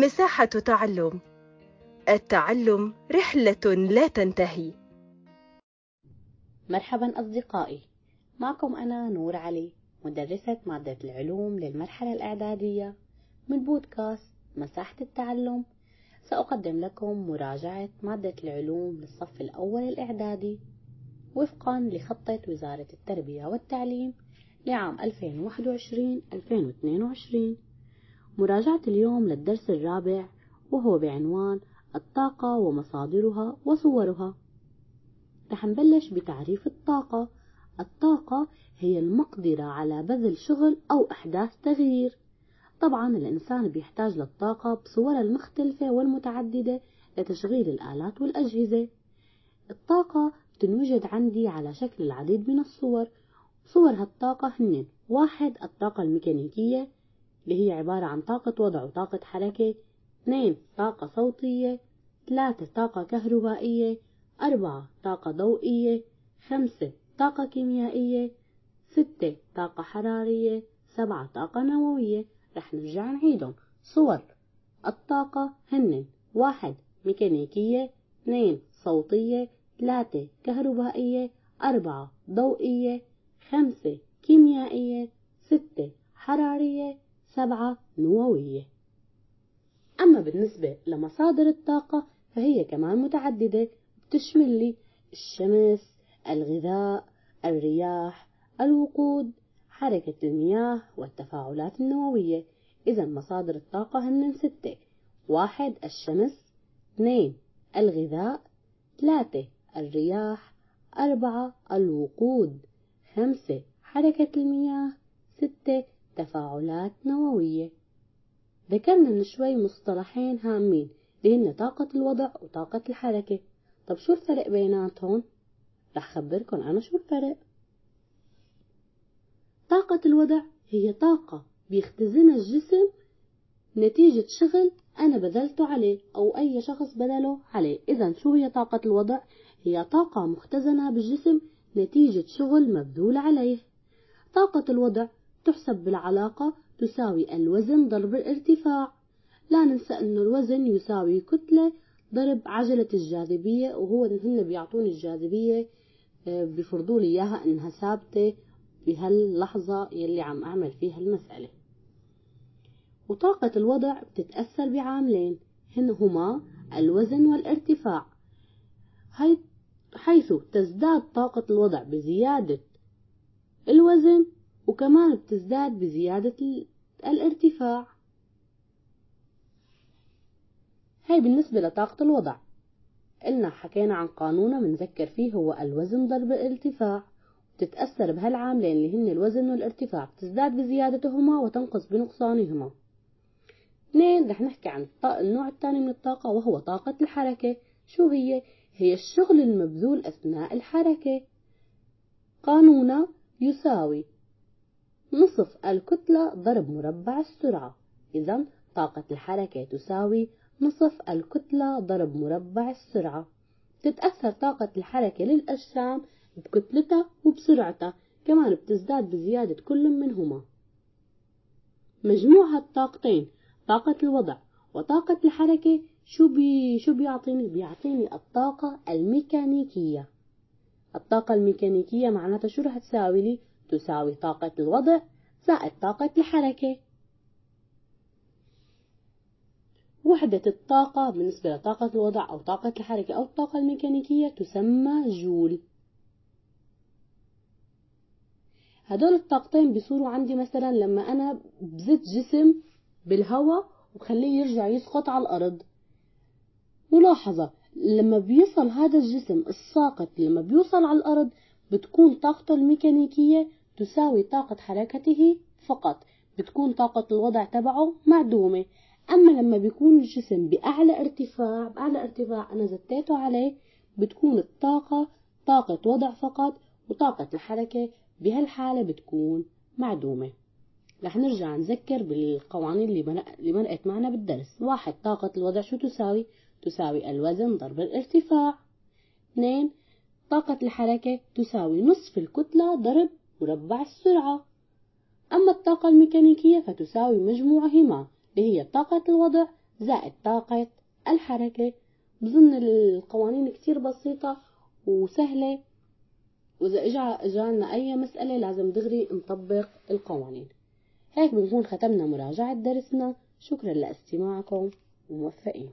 مساحة تعلم. التعلم رحلة لا تنتهي. مرحبا أصدقائي. معكم أنا نور علي مدرسة مادة العلوم للمرحلة الإعدادية. من بودكاست مساحة التعلم. سأقدم لكم مراجعة مادة العلوم للصف الأول الإعدادي. وفقا لخطة وزارة التربية والتعليم لعام 2021-2022 مراجعة اليوم للدرس الرابع وهو بعنوان الطاقة ومصادرها وصورها. رح نبلش بتعريف الطاقة. الطاقة هي المقدرة على بذل شغل أو إحداث تغيير. طبعا الإنسان بيحتاج للطاقة بصورها المختلفة والمتعددة لتشغيل الآلات والأجهزة. الطاقة تنوجد عندي على شكل العديد من الصور. صور هالطاقة هن واحد الطاقة الميكانيكية. اللي هي عبارة عن طاقة وضع وطاقة حركة. اثنين طاقة صوتية. ثلاثة طاقة كهربائية. أربعة طاقة ضوئية. خمسة طاقة كيميائية. ستة طاقة حرارية. سبعة طاقة نووية. رح نرجع نعيدهم. صور. الطاقة هن. واحد ميكانيكية. اثنين صوتية. ثلاثة كهربائية. أربعة ضوئية. خمسة كيميائية. ستة حرارية. سبعة نووية. أما بالنسبة لمصادر الطاقة فهي كمان متعددة. بتشمل لي الشمس الغذاء الرياح الوقود حركة المياه والتفاعلات النووية. إذا مصادر الطاقة هن ستة. واحد الشمس. اثنين الغذاء. ثلاثة الرياح. أربعة الوقود. خمسة حركة المياه. ستة تفاعلات نووية. ذكرنا من شوي مصطلحين هامين اللي هن طاقة الوضع وطاقة الحركة. طب شو الفرق بيناتهم؟ رح خبركن أنا شو الفرق. طاقة الوضع هي طاقة بيختزنها الجسم نتيجة شغل أنا بذلته عليه أو أي شخص بذله عليه. إذا شو هي طاقة الوضع؟ هي طاقة مختزنة بالجسم نتيجة شغل مبذول عليه. طاقة الوضع تحسب بالعلاقة تساوي الوزن ضرب الارتفاع. لا ننسى أن الوزن يساوي كتلة ضرب عجلة الجاذبية وهو هن بيعطوني الجاذبية آه، بفرضوا لي إياها إنها ثابتة بهاللحظة يلي عم أعمل فيها المسألة. وطاقة الوضع بتتأثر بعاملين هن هما الوزن والارتفاع. حيث تزداد طاقة الوضع بزيادة الوزن وكمان بتزداد بزيادة الارتفاع. هاي بالنسبة لطاقة الوضع. قلنا حكينا عن قانون بنذكر فيه هو الوزن ضرب الارتفاع. بتتأثر بهالعاملين اللي هن الوزن والارتفاع. بتزداد بزيادتهما وتنقص بنقصانهما. اثنين رح نحكي عن النوع الثاني من الطاقة وهو طاقة الحركة. شو هي؟ هي الشغل المبذول أثناء الحركة. قانون يساوي نصف الكتلة ضرب مربع السرعة. إذا طاقة الحركة تساوي نصف الكتلة ضرب مربع السرعة. تتأثر طاقة الحركة للأجسام بكتلتها وبسرعتها كمان بتزداد بزيادة كل منهما. مجموع هالطاقتين طاقة الوضع وطاقة الحركة. شو بي شو بيعطيني؟ بيعطيني الطاقة الميكانيكية. الطاقة الميكانيكية معناتها شو رح تساوي لي؟ تساوي طاقة الوضع زائد طاقة الحركة. وحدة الطاقة بالنسبة لطاقة الوضع أو طاقة الحركة أو الطاقة الميكانيكية تسمى جول. هدول الطاقتين بيصوروا عندي مثلا لما أنا بزت جسم بالهواء وخليه يرجع يسقط على الأرض. ملاحظة لما بيصل هذا الجسم الساقط لما بيوصل على الأرض بتكون طاقته الميكانيكية تساوي طاقة حركته فقط. بتكون طاقة الوضع تبعه معدومة. أما لما بيكون الجسم بأعلى ارتفاع بأعلى ارتفاع أنا زتيته عليه بتكون الطاقة طاقة وضع فقط وطاقة الحركة بهالحالة بتكون معدومة. رح نرجع نذكر بالقوانين اللي مرقت معنا بالدرس. واحد طاقة الوضع شو تساوي؟ تساوي الوزن ضرب الارتفاع. اثنين طاقة الحركة تساوي نصف الكتلة ضرب مربع السرعة. أما الطاقة الميكانيكية فتساوي مجموعهما اللي هي طاقة الوضع زائد طاقة الحركة. بظن القوانين كتير بسيطة وسهلة وإذا إجا إجانا أي مسألة لازم دغري نطبق القوانين. هيك بنكون ختمنا مراجعة درسنا. شكرا لاستماعكم وموفقين.